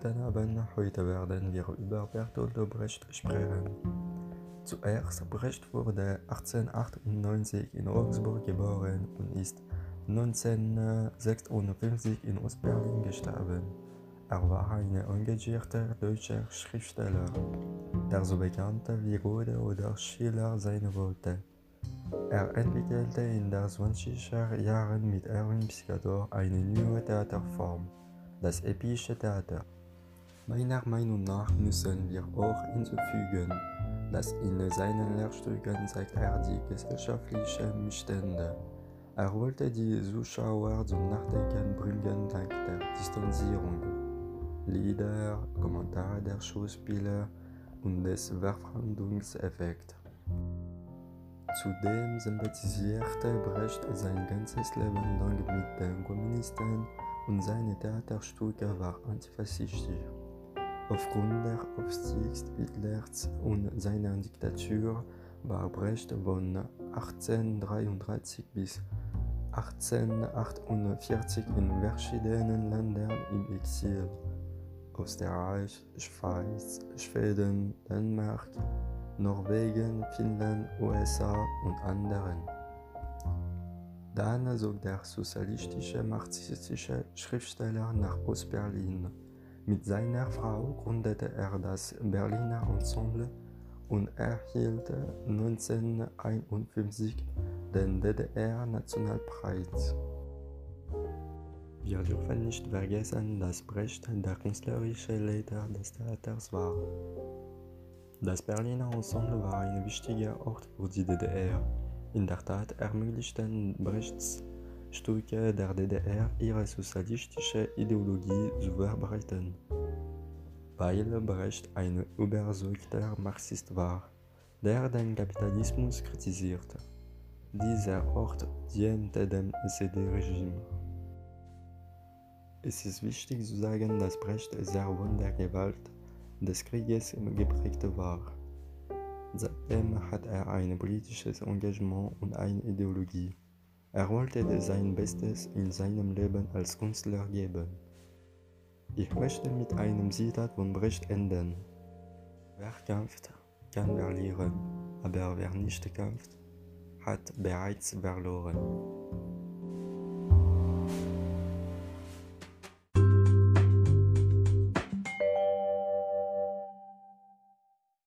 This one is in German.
Guten Abend, heute werden wir über Bertolt Brecht sprechen. Zuerst, Brecht wurde 1898 in Augsburg geboren und ist 1956 in Ostberlin gestorben. Er war ein engagierter deutscher Schriftsteller, der so bekannt wie Goethe oder Schiller sein wollte. Er entwickelte in den 20er Jahren mit Erwin Piscator eine neue Theaterform, das epische Theater. Meiner Meinung nach müssen wir auch hinzufügen, dass in seinen Lehrstücken zeigt er die gesellschaftlichen Missstände. Er wollte die Zuschauer zum Nachdenken bringen dank der Distanzierung. Lieder, Kommentare der Schauspieler und des Verfremdungseffekts. Zudem sympathisierte Brecht sein ganzes Leben lang mit den Kommunisten und seine Theaterstücke waren antifaschistisch. Aufgrund der Aufstiegs Hitlers und seiner Diktatur war Brecht von 1833 bis 1848 in verschiedenen Ländern im Exil. Österreich, Schweiz, Schweden, Dänemark, Norwegen, Finnland, USA und anderen. Dann zog der sozialistische marxistische Schriftsteller nach Ostberlin. Mit seiner Frau gründete er das Berliner Ensemble und erhielt 1951 den DDR-Nationalpreis. Wir dürfen nicht vergessen, dass Brecht der künstlerische Leiter des Theaters war. Das Berliner Ensemble war ein wichtiger Ort für die DDR. In der Tat ermöglichten Brechts Stücke der DDR ihre sozialistische Ideologie zu verbreiten. Weil Brecht ein überzeugter Marxist war, der den Kapitalismus kritisierte. Dieser Ort diente dem SED-Regime. Es ist wichtig zu sagen, dass Brecht sehr von der Gewalt des Krieges geprägt war. Seitdem hat er ein politisches Engagement und eine Ideologie. Er wollte sein Bestes in seinem Leben als Künstler geben. Ich möchte mit einem Zitat von Brecht enden. Wer kämpft, kann verlieren, aber wer nicht kämpft, hat bereits verloren.